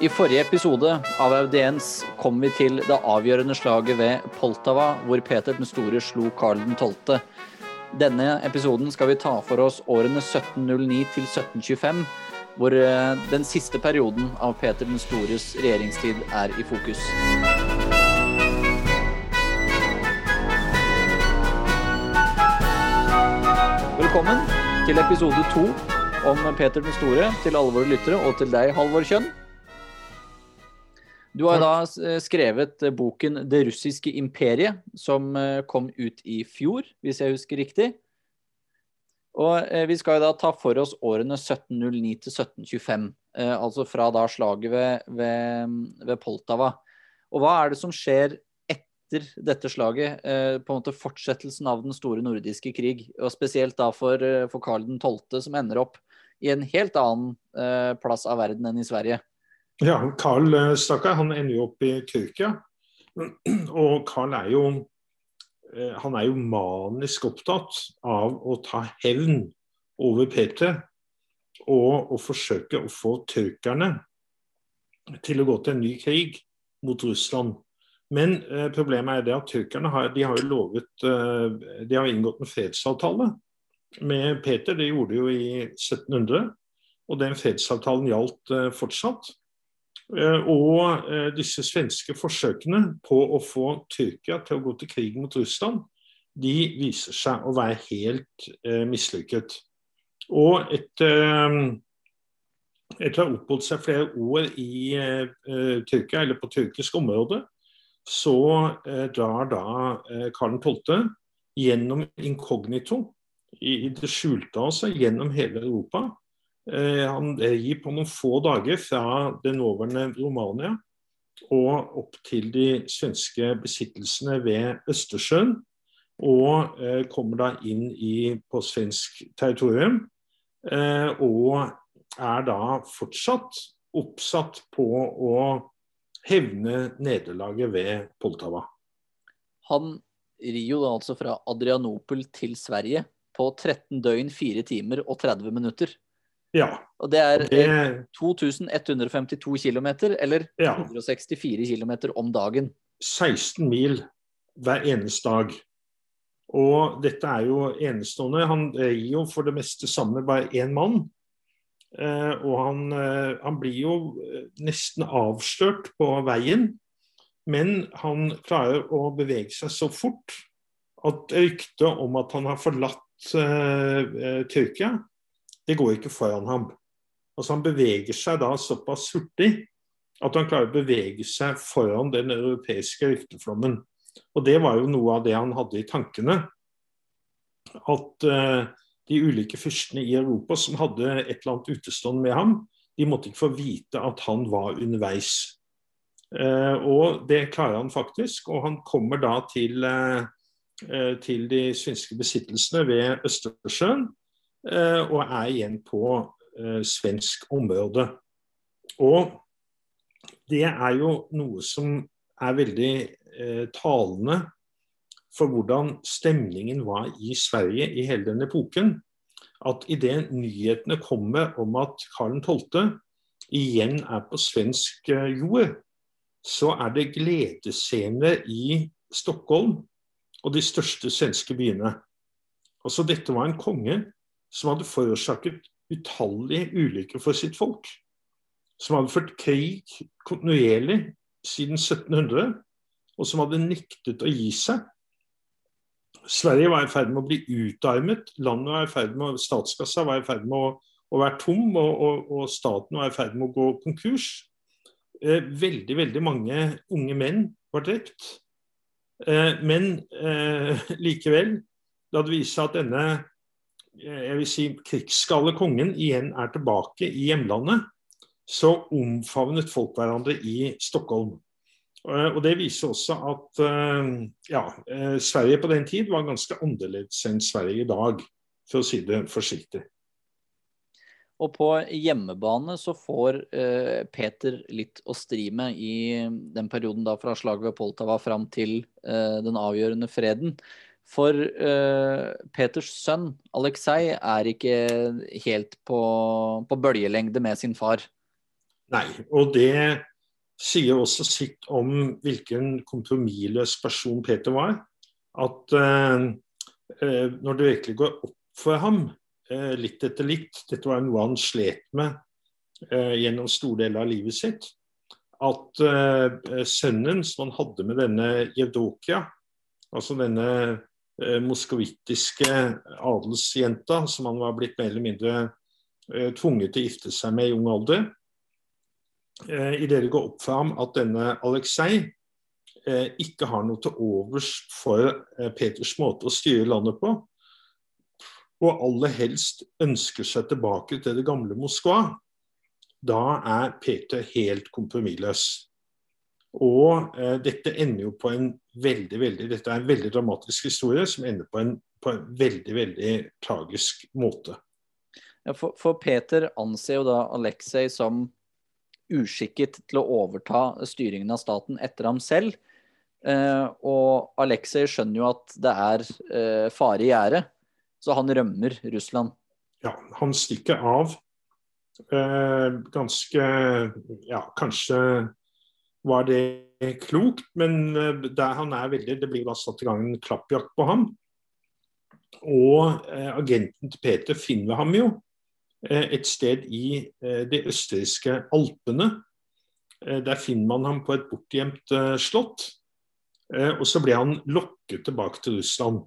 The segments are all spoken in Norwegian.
I forrige episode av Audiens kom vi til det avgjørende slaget ved Poltava, hvor Peter den store slo Karl 12. Denne episoden skal vi ta for oss årene 1709 til 1725, hvor eh, den siste perioden av Peter den stores regjeringstid er i fokus. Velkommen til episode to om Peter den store, til alle våre lyttere, og til deg, Halvor Kjønn. Du har da eh, skrevet eh, boken 'Det russiske imperiet', som eh, kom ut i fjor, hvis jeg husker riktig. Og vi skal jo da ta for oss årene 1709 til 1725, altså fra da slaget ved, ved, ved, Poltava. Og hva er det som skjer etter dette slaget, på en måte fortsettelsen av den store nordiske krig, og spesielt da for, for Karl 12., som ender opp i en helt annen plass av verden enn i Sverige? Ja, Carl eh, Stakkar han ender jo opp i Tyrkia. Og Carl er jo eh, han er jo manisk opptatt av å ta hevn over Peter og å forsøke å få tyrkerne til å gå til en ny krig mot Russland. Men eh, problemet er det at tyrkerne har, de har jo lovet eh, De har inngått en fredsavtale med Peter. Det gjorde de jo i 1700. Og den fredsavtalen gjaldt eh, fortsatt. Eh, og eh, disse svenske forsøkene på å få Tyrkia til å gå til krig mot Russland, de viser seg å være helt eh, mislykket. Og etter, etter å ha oppholdt seg flere år i eh, Tyrkia, eller på tyrkisk område, så eh, drar da eh, Karl 12. gjennom inkognito, i, i det skjulte altså, gjennom hele Europa Eh, han gir på noen få dager fra det nåværende Romania og opp til de svenske besittelsene ved Østersjøen. Og eh, kommer da inn i, på svensk territorium. Eh, og er da fortsatt oppsatt på å hevne nederlaget ved Poltava. Han rir jo da altså fra Adrianopel til Sverige på 13 døgn, 4 timer og 30 minutter. Ja. Og det er det... 2152 km, eller ja. 164 km om dagen. 16 mil hver eneste dag. Og dette er jo enestående. Han gir jo for det meste sammen bare én mann. Eh, og han, eh, han, blir jo eh, nesten avslørt på veien. Men han klarer å bevege seg så fort at ryktet om at han har forlatt eh, Tyrkia, det går ikke foran ham. Altså Han beveger seg da såpass hurtig at han klarer å bevege seg foran den europeiske rykteflommen. Og Det var jo noe av det han hadde i tankene. At uh, de ulike fyrstene i Europa som hadde et eller annet utestående med ham, de måtte ikke få vite at han var underveis. Uh, og det klarer han faktisk. Og han kommer da til, uh, til de svenske besittelsene ved Østersjøen og er igjen på eh, svensk område. Og det er jo noe som er veldig eh, talende for hvordan stemningen var i Sverige i hele den epoken. At idet nyhetene kommer om at Karl 12. igjen er på svensk jord, så er det gledesscener i Stockholm og de største svenske byene. Altså Dette var en konge som hadde forårsaket utallige ulykker for sitt folk. Som hadde ført krig kontinuerlig siden 1700, og som hadde nektet å gi seg. Sverige var i ferd med å bli utarmet, landet var i ferd med, statskassa var i ferd med å, å være tom, og, og, og, staten var i ferd med å gå konkurs. Eh, veldig, veldig mange unge menn var drept. Eh, men eh, likevel, da det viste seg at denne jeg vil si, krigsskalle kongen igjen er tilbake i hjemlandet, så omfavnet folk hverandre i Stockholm. Eh, og Det viser også at eh, ja, eh, Sverige på den tid var ganske annerledes enn Sverige i dag, for å si det forsiktig. Og på hjemmebane så får eh, Peter litt å stri med i den perioden da fra slaget ved Poltava fram til eh, den avgjørende freden. For uh, Peters sønn Aleksej er ikke helt på, på, bølgelengde med sin far. Nei, og det sier også sitt om hvilken kompromissløs person Peter var. At uh, uh, når det virkelig går opp for ham, litt etter litt Dette var noe han slet med gjennom store deler av livet sitt. At sønnen som han hadde med denne Jevdokia, altså denne moskovittiske adelsjenta som han var blitt mer eller mindre tvunget til å gifte seg med i ung alder, eh, idet det går opp for ham at denne Aleksej eh, ikke har noe til overs for eh, Peters måte å styre landet på, og aller helst ønsker seg tilbake til det gamle Moskva, da er Peter helt kompromissløs. Og eh, dette ender jo på en veldig, veldig Dette er en veldig dramatisk historie som ender på en, på en veldig, veldig tragisk måte. Ja, for, for, Peter anser jo da Aleksej som uskikket til å overta styringen av staten etter ham selv. Eh, og Aleksej skjønner jo at det er eh, fare i gjære, så han rømmer Russland. Ja, han stikker av eh, ganske Ja, kanskje var det klokt, men eh, der han er veldig Det blir da satt i gang en klappjakt på ham. Og eh, agenten til Peter finner ham jo Eh, et sted i eh, de østerrikske Alpene. Eh, der finner man ham på et bortgjemt slott. Og så ble han lokket tilbake til Russland.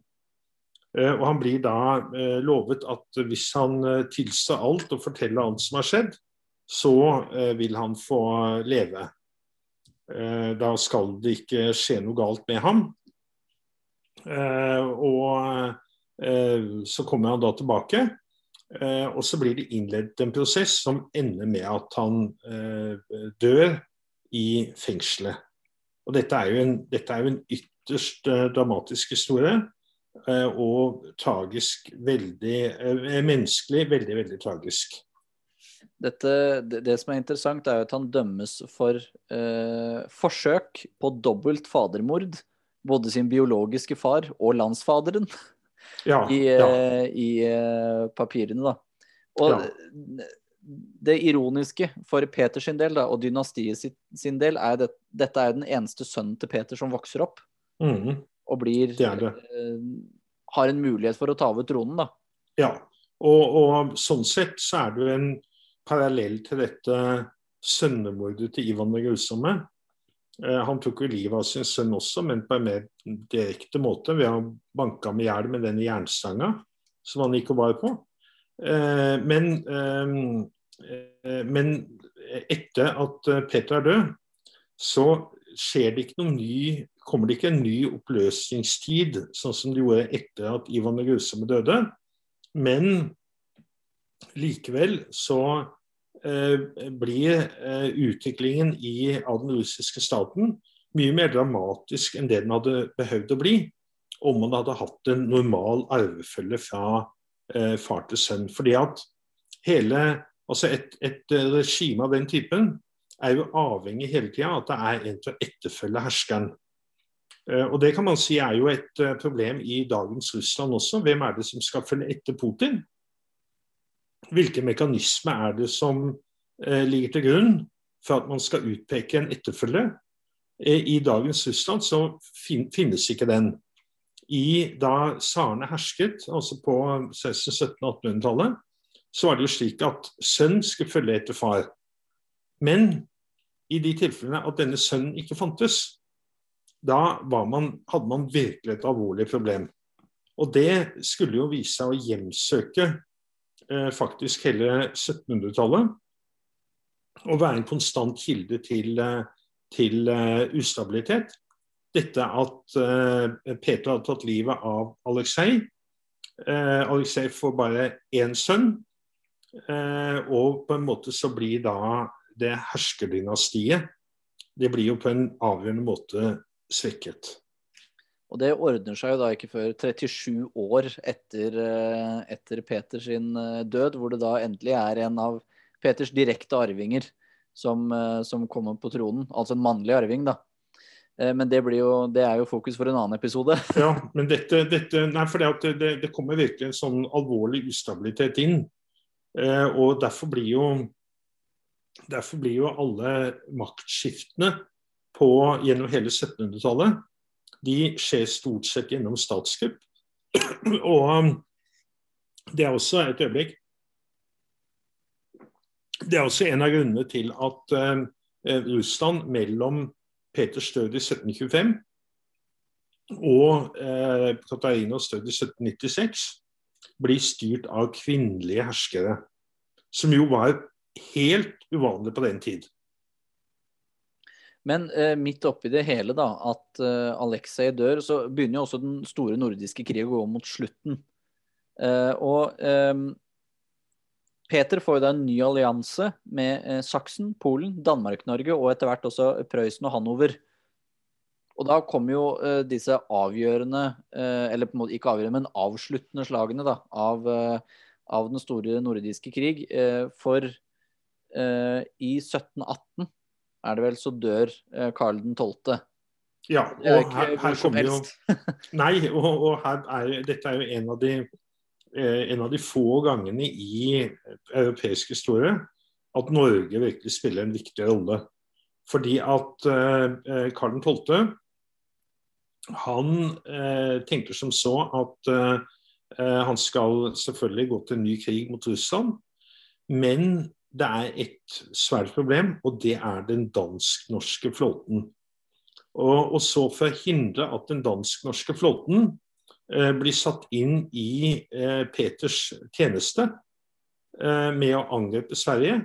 Og han blir da lovet at hvis han tilstår alt og forteller alt som har skjedd, så vil han få leve. Da skal det ikke skje noe galt med ham. Og så kommer han da tilbake. Eh, og så blir det innledet en prosess som ender med at han eh, dør i fengselet. Og dette er jo en, er jo en ytterst eh, dramatisk historie. og tragisk veldig Menneskelig veldig, veldig tragisk. Dette, det, det, som er interessant, er jo at han dømmes for eh, forsøk på dobbelt fadermord. Både sin biologiske far og landsfaderen ja, i, ja. Eh, i eh, papirene. da. Og ja. det ironiske for Peters del da, og dynastiet sin, sin del er at det, dette er den eneste sønnen til Peter som vokser opp. Mm. Og blir det det. Uh, har en mulighet for å ta over tronen, da. Ja, og, og sånn sett så er det jo en parallell til dette sønnemordet til Ivan den grusomme. Eh, han tok jo livet av sin sønn også, men på en mer direkte måte ved å banke ham i hjel med den jernstanga som han gikk og bar på. Eh, men, eh, men, etter at Peter er død, så skjer det ikke noen ny kommer det ikke en ny oppløsningstid, sånn som det gjorde etter at Ivan den grusomme døde. Men likevel så Eh, blir eh, utviklingen i, av den russiske staten mye mer dramatisk enn det den hadde behøvd å bli om man hadde hatt en normal arvefølge fra eh, far til sønn. Fordi at hele, altså Et, et regime av den typen er jo avhengig hele tida av at det er en til å etterfølge herskeren. Og Det kan man si er jo et problem i dagens Russland også. Hvem er det som skal følge etter Putin? Hvilke mekanismer er det som eh, ligger til grunn for at man skal utpeke en etterfølger? Eh, I dagens Russland så fin finnes ikke den. I Da tsarene hersket, altså på 1600-1700-1800-tallet, så var det jo slik at sønn skulle følge etter far. Men i de tilfellene at denne sønnen ikke fantes, da man, hadde man virkelig et alvorlig problem. Og det skulle jo vise seg å hjemsøke faktisk hele 1700-tallet. Og være en konstant kilde til, eh, til uh, ustabilitet. Dette at Peter hadde tatt livet av Aleksej. Aleksej får bare én sønn. og på en måte så blir da det herskerdynastiet Det blir jo på en avgjørende måte svekket. Og det ordner seg jo da ikke før 37 år etter, eh, etter Peters eh, død, hvor det da endelig er en av Peters direkte arvinger som, eh, som kommer på tronen. Altså en mannlig arving, da. Men det, jo, det, er jo fokus for en annen episode. ja, men dette, dette Nei, for det, det, det, kommer virkelig en sånn alvorlig ustabilitet inn. og derfor blir jo Derfor blir jo alle maktskiftene på, gjennom hele 1700-tallet de skjer stort sett gjennom statskupp. Og um, det er også et øyeblikk Det er også en av grunnene til at uh, Russland mellom Peters død i 1725 og uh, Katarinas død i 1796 blir styrt av kvinnelige herskere. Som jo var helt uvanlig på den tid. Men eh, midt oppi det hele, da, at eh, Aleksej dør, så begynner jo også den store nordiske krig å gå mot slutten. Eh, og eh, Peter får jo da en ny allianse med eh, Saksen, Polen, Danmark-Norge og etter hvert også Prøysen og Hanover. Og da kommer jo eh, disse avgjørende, eller på en måte ikke avgjørende, men avsluttende slagene da, av, av den store nordiske krig. for i 1718 er det vel, så dør eh, Karl 12. Ja, og her, her kommer jo Nei, og, og her er, dette er jo en av de eh, en av de få gangene i europeisk historie at Norge virkelig spiller en viktig rolle. Fordi at eh, Karl 12. han eh, tenker som så at eh, han skal selvfølgelig gå til en ny krig mot Russland. Men det er et svært problem, og det er den dansk-norske flåten. Og, og, så for å hindre at den dansk-norske flåten eh, blir satt inn i eh, Peters tjeneste eh, med å angripe Sverige,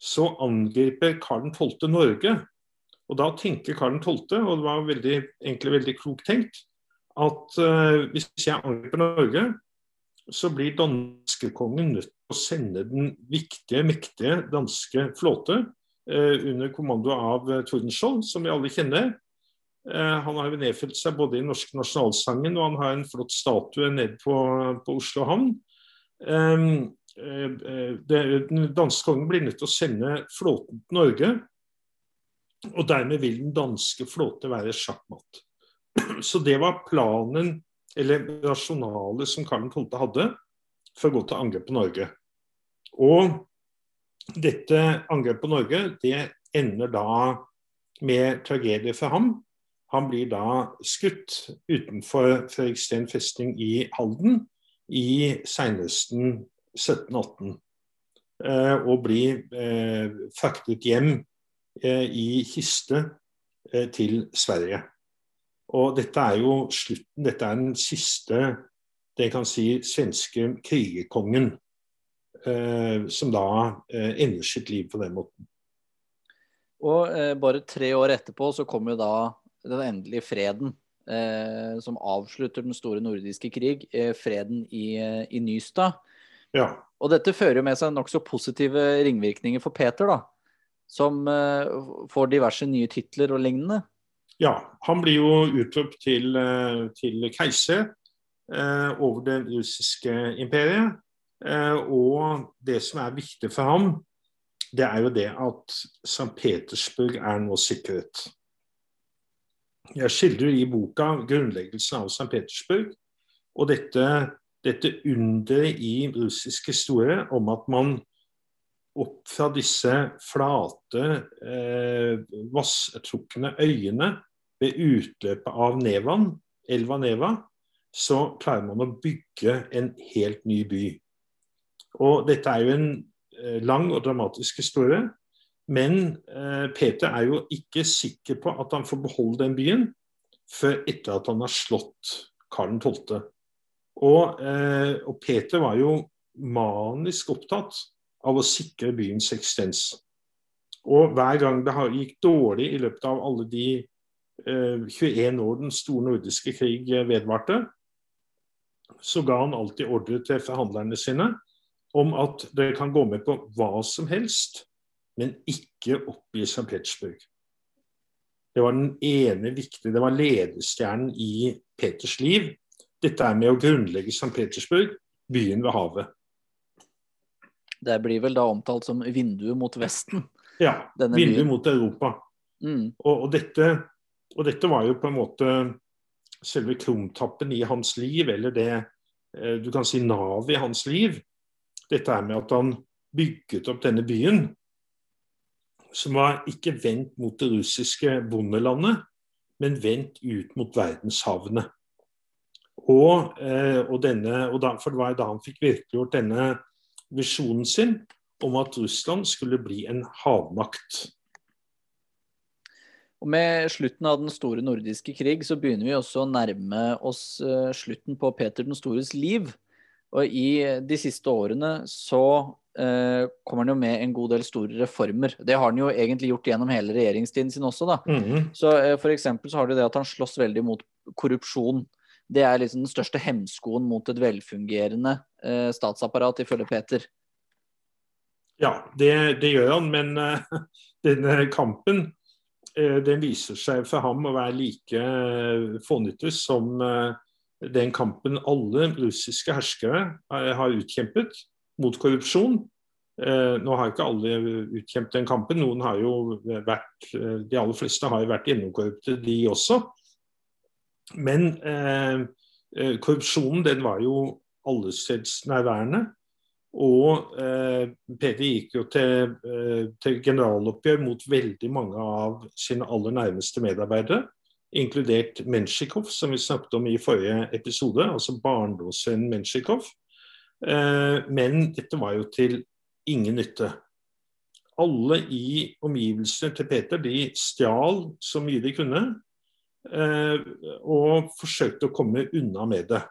så angriper Karl 12. Norge. Og da tenker Karl 12., og det var veldig, egentlig veldig klokt tenkt, at eh, hvis jeg angriper Norge, så blir danskekongen nødt til å sende den viktige, mektige danske flåte eh, under kommando av eh, Tordenskjold, som vi alle kjenner. Eh, han har jo nedfelt seg både i norske nasjonalsangen og han har en flott statue nede på, på Oslo havn. Eh, eh, den danske kongen blir nødt til å sende flåten til Norge. Og dermed vil den danske flåte være sjakkmatt. Så det var planen eller rasjonalet som Karl 12. hadde for å gå til angrep på Norge. Og dette angrepet på Norge det ender da med tragedie for ham. Han blir da skutt utenfor Fredriksten festning i Halden i senhøsten 1718. Eh, og blir eh, fraktet hjem eh, i kiste til Sverige. Og dette er jo slutten, dette er den siste det kan si, svenske krigerkongen eh, som da eh, ender sitt liv på den måten. Og eh, bare tre år etterpå så kommer jo da den endelige freden. Eh, som avslutter den store nordiske krig, eh, freden i, eh, i Nystad. Ja. Og dette fører jo med seg nokså positive ringvirkninger for Peter, da. Som får diverse nye titler og lignende. Ja, han blir jo utropt til, eh, til keiser eh, over det russiske imperiet. Eh, og det som er viktig for ham, det er jo det at St. Petersburg er nå sikret. Jeg skildrer i boka grunnleggelsen av St. Petersburg. Og dette, dette underet i russisk historie om at man opp fra disse flate, eh, vasstrukne øyene ved utløpet av Nevan, elva Neva, så klarer man å bygge en helt ny by. Og dette er jo en eh, lang og dramatisk historie. Men eh, Peter er jo ikke sikker på at han får beholde den byen før etter at han har slått Karl 12. Og, eh, og Peter var jo manisk opptatt av å sikre byens eksistens. Og hver gang det gikk dårlig i løpet av alle de eh, 21 år den store nordiske krig vedvarte, så ga han alltid ordre til forhandlerne sine om at dere kan gå med på hva som helst, men ikke oppgi St. Petersburg. Det var den ene viktige, det var ledestjernen i Peters liv. Dette er med å grunnlegge St. Petersburg, byen ved havet. Det blir vel da omtalt som vinduet mot Vesten? Ja, vinduet byen. mot Europa. Mm. Og, og, dette, og, dette, var jo på en måte selve krumtappen i hans liv, eller det eh, du kan si navet i hans liv. Dette er med at han bygget opp denne byen som var ikke vendt mot det russiske bondelandet, men vendt ut mot verdenshavene. Og, eh, og, denne, og da, for det var da han fikk virkeliggjort denne visjonen sin om at Russland skulle bli en havmakt. Og Med slutten av den store nordiske krig så begynner vi også å nærme oss uh, slutten på Peter den stores liv. Og i de siste årene så eh, kommer han jo med en god del store reformer. Det har han jo egentlig gjort gjennom hele regjeringstiden sin også, da. Mm -hmm. Så eh, for eksempel så har du det at han slåss veldig mot korrupsjon. Det er liksom den største hemskoen mot et velfungerende eh, statsapparat, ifølge Peter. Ja, det, det gjør han, men denne kampen uh, den viser seg for ham å være like uh, fånyttes som eh, den kampen alle russiske herskere har utkjempet mot korrupsjon. Nå har ikke alle utkjempet den kampen. Noen har jo vært, De aller fleste har jo vært gjennomkorrupte, de også. Men eh, korrupsjonen den var jo allestedsnærværende. Og eh, Peder gikk jo til, eh, til, generaloppgjør mot veldig mange av sine aller nærmeste medarbeidere, inkludert Menshikov, som vi snakket om i forrige episode, altså barndomsvennen Menshikov. Eh, men dette var jo til ingen nytte. Alle i omgivelsene til Peter de stjal så mye de kunne, eh, og forsøkte å komme unna med det.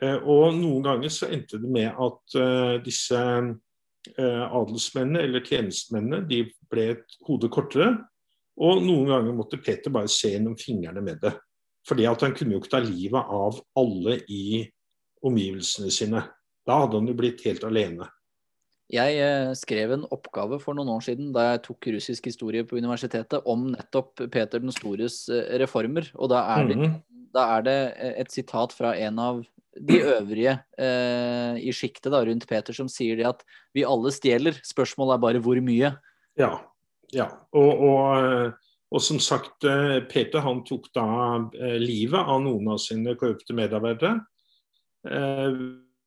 Eh, og noen ganger så endte det med at uh, disse adelsmennene eller tjenestemennene de ble et hode kortere. Og noen ganger måtte Peter bare se gjennom fingrene med det. Fordi at han kunne jo ikke ta livet av alle i omgivelsene sine. Da hadde han jo blitt helt alene. Jeg eh, skrev en oppgave for noen år siden da jeg tok russisk historie på universitetet om nettopp Peter den stores reformer. Og da er det, mm da er det et sitat fra en av de øvrige eh, i sjiktet rundt Peter som sier det at vi alle stjeler. Spørsmålet er bare hvor mye. Ja. ja. Og, og, og, som sagt, eh, Peter han tok da eh, livet av noen av sine korrupte medarbeidere. Eh,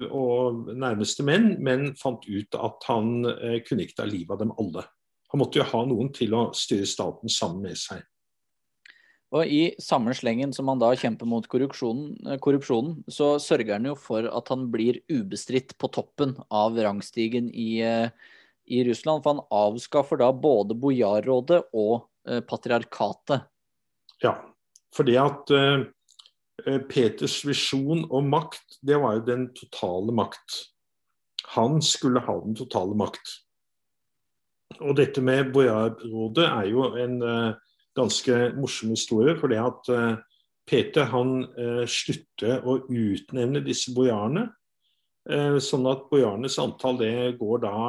og nærmeste menn, men fant ut at han eh, kunne ikke ta livet av dem alle. Han måtte jo ha noen til å styre staten sammen med seg. Og I samme slengen som han da kjemper mot korrupsjonen, eh, korrupsjonen, så sørger han jo for at han blir ubestridt på toppen av rangstigen i, eh, i Russland. For han avskaffer da både bojarrådet og eh, patriarkatet. Ja, fordi at uh, Peters visjon om makt, det var jo den totale makt. Han skulle ha den totale makt. Og dette med bojarrådet er jo en uh, ganske morsom historie. fordi at uh, Peter han slutter å utnevne disse bojarene. Sånn at bojarenes antall det går da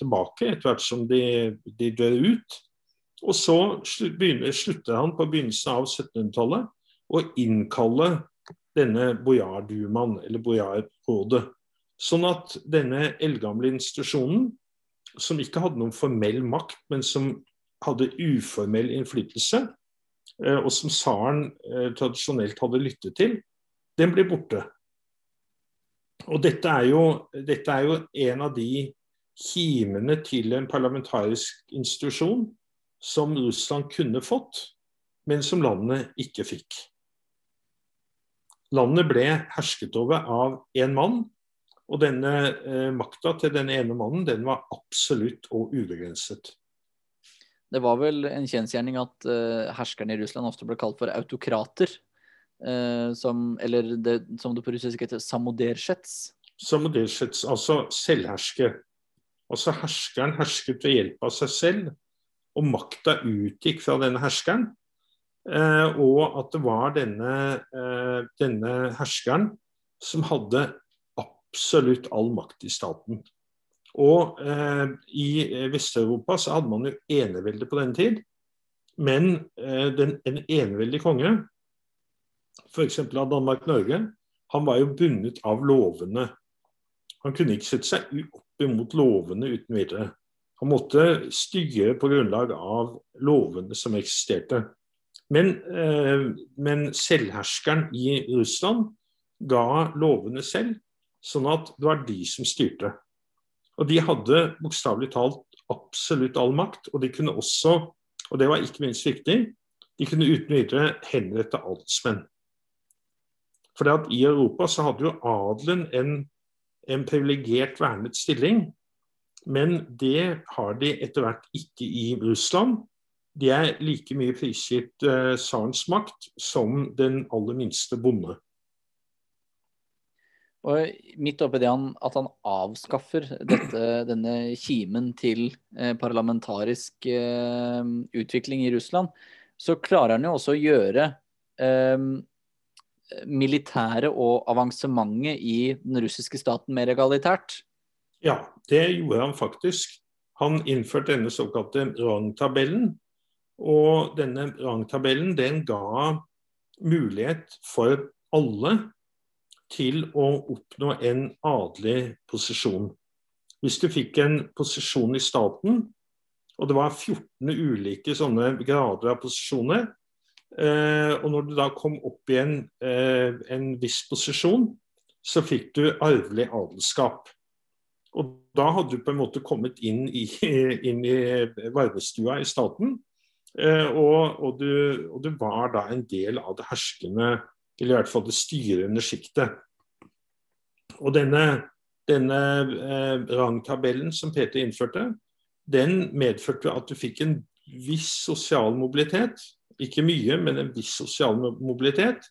tilbake etter hvert som de, de dør ut. Og så begynner, slutter han på begynnelsen av 1700-tallet å innkalle denne bojardumaen, eller bojarrådet. Sånn at denne eldgamle institusjonen, som ikke hadde noen formell makt, men som hadde uformell innflytelse, eh, og som tsaren eh, tradisjonelt hadde lyttet til, den ble borte. Og dette er, jo, dette er jo en av de kimene til en parlamentarisk institusjon som Russland kunne fått, men som landet ikke fikk. Landet ble hersket over av én mann, og denne eh, makta til denne ene mannen den var absolutt og ubegrenset. Det var vel en kjensgjerning at eh, herskerne i Russland ofte ble kalt for autokrater. Eh, som, eller det, som det på russisk heter samodersjets. Samodersjets, altså selvherske. Altså herskeren hersket ved hjelp av seg selv, og makta utgikk fra denne herskeren. Uh, og at det var denne, denne herskeren som hadde absolutt all makt i staten. Og eh, i Vest-Europa så hadde man jo enevelde på den tid. Men eh, den, en eneveldig konge, f.eks. av Danmark-Norge, han var jo bundet av lovene. Han kunne ikke sette seg opp imot lovene uten videre. Han måtte styre på grunnlag av lovene som eksisterte. Men, eh, men selvherskeren i Russland ga lovene selv, sånn at det var de som styrte. Og de hadde bokstavelig talt absolutt all makt. Og de kunne også, og det var ikke minst viktig, de kunne uten videre henrette adelsmenn. For i Europa så hadde jo adelen en, en privilegert vernet stilling. Men det har de etter hvert ikke i Russland. De er like mye prisgitt eh, tsarens makt som den aller minste bonde. Og midt oppi det han, at han avskaffer dette, denne kimen til eh, parlamentarisk eh, utvikling i Russland, så klarer han jo også å gjøre eh, militæret og avansementet i den russiske staten mer egalitært. Ja, det gjorde han faktisk. Han innførte denne såkalte rangtabellen. Og denne rangtabellen den ga mulighet for alle til å oppnå en adelig posisjon. Hvis du fikk en posisjon i staten, og det var 14 ulike sånne grader av posisjoner, eh, og når du da kom opp i en, eh, en viss posisjon, så fikk du arvelig adelskap. Og da hadde du på en måte kommet inn i, inn i varmestua i staten. Eh, og, og, du, og, du, var da en del av det herskende, eller i hvert fall det styrende sjiktet. Og denne, denne eh, rangtabellen som Peter innførte, den medførte at du fikk en viss sosial mobilitet. Ikke mye, men en viss sosial mobilitet.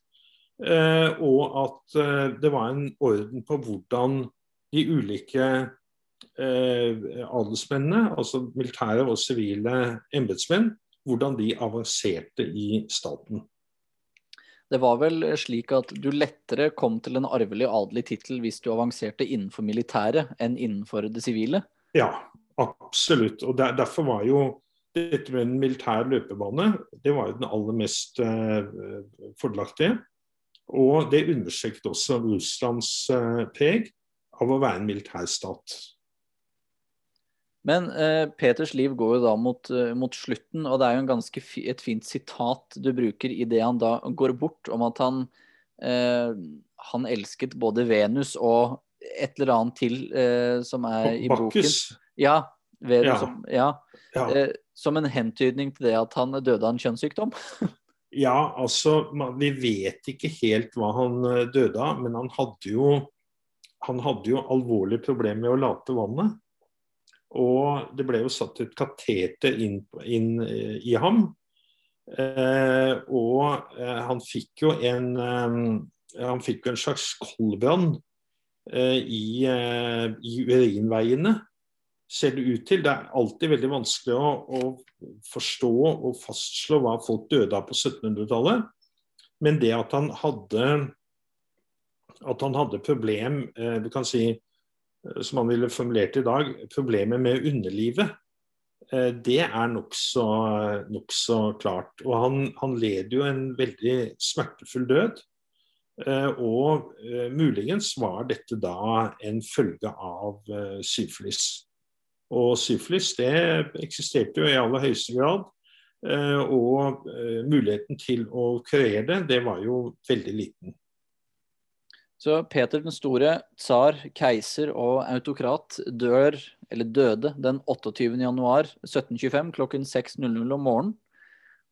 Eh, og at eh, det var en orden på hvordan de ulike eh, adelsmennene, altså militære og sivile embetsmenn, hvordan de avanserte i staten. Det var vel slik at du lettere kom til en arvelig adelig tittel hvis du avanserte innenfor militæret enn innenfor det sivile? Ja, absolutt. Og der, derfor var jo dette med en militær løpebane det var jo den aller mest eh, fordelaktige. Og det understreket også Russlands eh, preg av å være en militærstat. Men eh, Peters liv går jo da mot, uh, mot, slutten, og det er jo en ganske et fint sitat du bruker i det han da går bort, om at han, eh, han elsket både Venus og et eller annet til eh, som er i boken. Ja, Venus, ja. Som, ja. ja. Eh, som en hentydning til det at han døde av en kjønnssykdom. ja, altså Vi vet ikke helt hva han døde av, men han hadde jo han hadde jo alvorlige problemer med å late vannet. Og det ble jo satt et kateter inn, inn eh, i ham. Eh, og eh, han fikk jo en eh, han fikk jo en slags koldbrann eh, i, eh, i, urinveiene, ser det ut til. Det er alltid veldig vanskelig å, å forstå og fastslå hva folk døde av på 1700-tallet. Men det at han hadde at han hadde problem du kan si som han ville formulert i dag, problemet med underlivet, eh, det er nokså nok så klart. Og han, han led jo en veldig smertefull død. Eh, og muligens var dette da en følge av syflis. Og syflis det eksisterte jo i aller høyeste grad. Og muligheten til å kurere det, det var jo veldig liten. Så Peter den store, tsar, keiser og autokrat, dør, eller døde, den 28. januar 1725 klokken 6.00 om morgenen.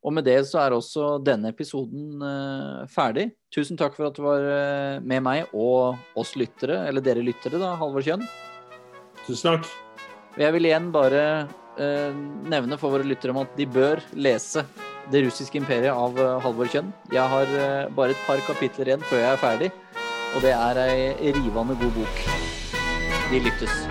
Og med det så er også denne episoden uh, ferdig. Tusen takk for at du var uh, med meg og oss lyttere, eller dere lyttere, da, Halvor Kjønn. Tusen takk. Jeg vil igjen bare uh, nevne for våre lyttere om at de bør lese 'Det russiske imperiet' av Halvor Kjønn. Jeg har bare et par kapitler igjen før jeg er ferdig. Og det er ei rivende god bok. Vi lyttes.